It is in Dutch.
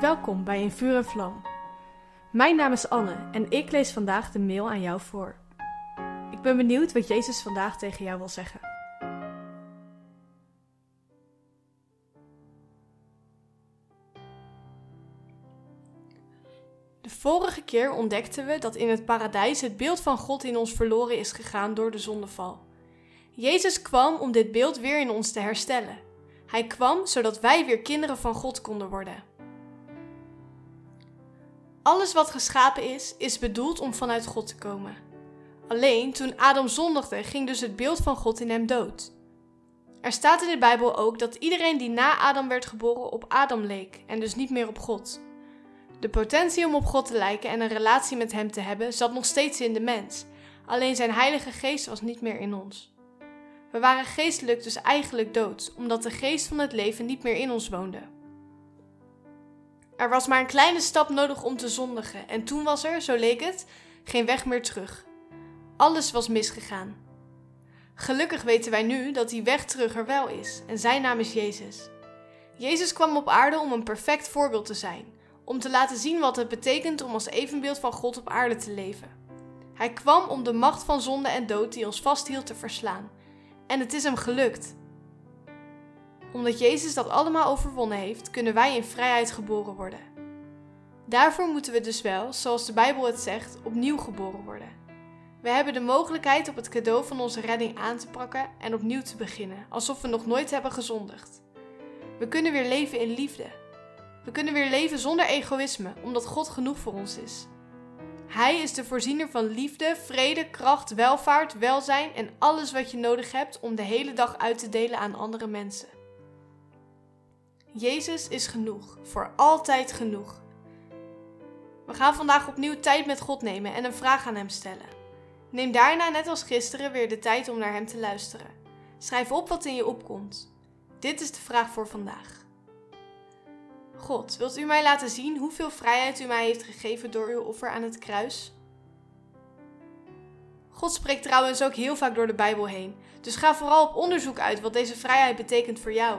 Welkom bij In Vuur en Vlam. Mijn naam is Anne en ik lees vandaag de mail aan jou voor. Ik ben benieuwd wat Jezus vandaag tegen jou wil zeggen. De vorige keer ontdekten we dat in het paradijs het beeld van God in ons verloren is gegaan door de zondeval. Jezus kwam om dit beeld weer in ons te herstellen. Hij kwam zodat wij weer kinderen van God konden worden. Alles wat geschapen is, is bedoeld om vanuit God te komen. Alleen toen Adam zondigde, ging dus het beeld van God in hem dood. Er staat in de Bijbel ook dat iedereen die na Adam werd geboren op Adam leek en dus niet meer op God. De potentie om op God te lijken en een relatie met Hem te hebben zat nog steeds in de mens, alleen zijn Heilige Geest was niet meer in ons. We waren geestelijk dus eigenlijk dood, omdat de geest van het leven niet meer in ons woonde. Er was maar een kleine stap nodig om te zondigen, en toen was er, zo leek het, geen weg meer terug. Alles was misgegaan. Gelukkig weten wij nu dat die weg terug er wel is, en zijn naam is Jezus. Jezus kwam op aarde om een perfect voorbeeld te zijn, om te laten zien wat het betekent om als evenbeeld van God op aarde te leven. Hij kwam om de macht van zonde en dood die ons vasthield te verslaan. En het is hem gelukt. Omdat Jezus dat allemaal overwonnen heeft, kunnen wij in vrijheid geboren worden. Daarvoor moeten we dus wel, zoals de Bijbel het zegt, opnieuw geboren worden. We hebben de mogelijkheid op het cadeau van onze redding aan te pakken en opnieuw te beginnen, alsof we nog nooit hebben gezondigd. We kunnen weer leven in liefde. We kunnen weer leven zonder egoïsme, omdat God genoeg voor ons is. Hij is de voorziener van liefde, vrede, kracht, welvaart, welzijn en alles wat je nodig hebt om de hele dag uit te delen aan andere mensen. Jezus is genoeg, voor altijd genoeg. We gaan vandaag opnieuw tijd met God nemen en een vraag aan Hem stellen. Neem daarna, net als gisteren, weer de tijd om naar Hem te luisteren. Schrijf op wat in je opkomt. Dit is de vraag voor vandaag. God, wilt u mij laten zien hoeveel vrijheid u mij heeft gegeven door uw offer aan het kruis? God spreekt trouwens ook heel vaak door de Bijbel heen, dus ga vooral op onderzoek uit wat deze vrijheid betekent voor jou.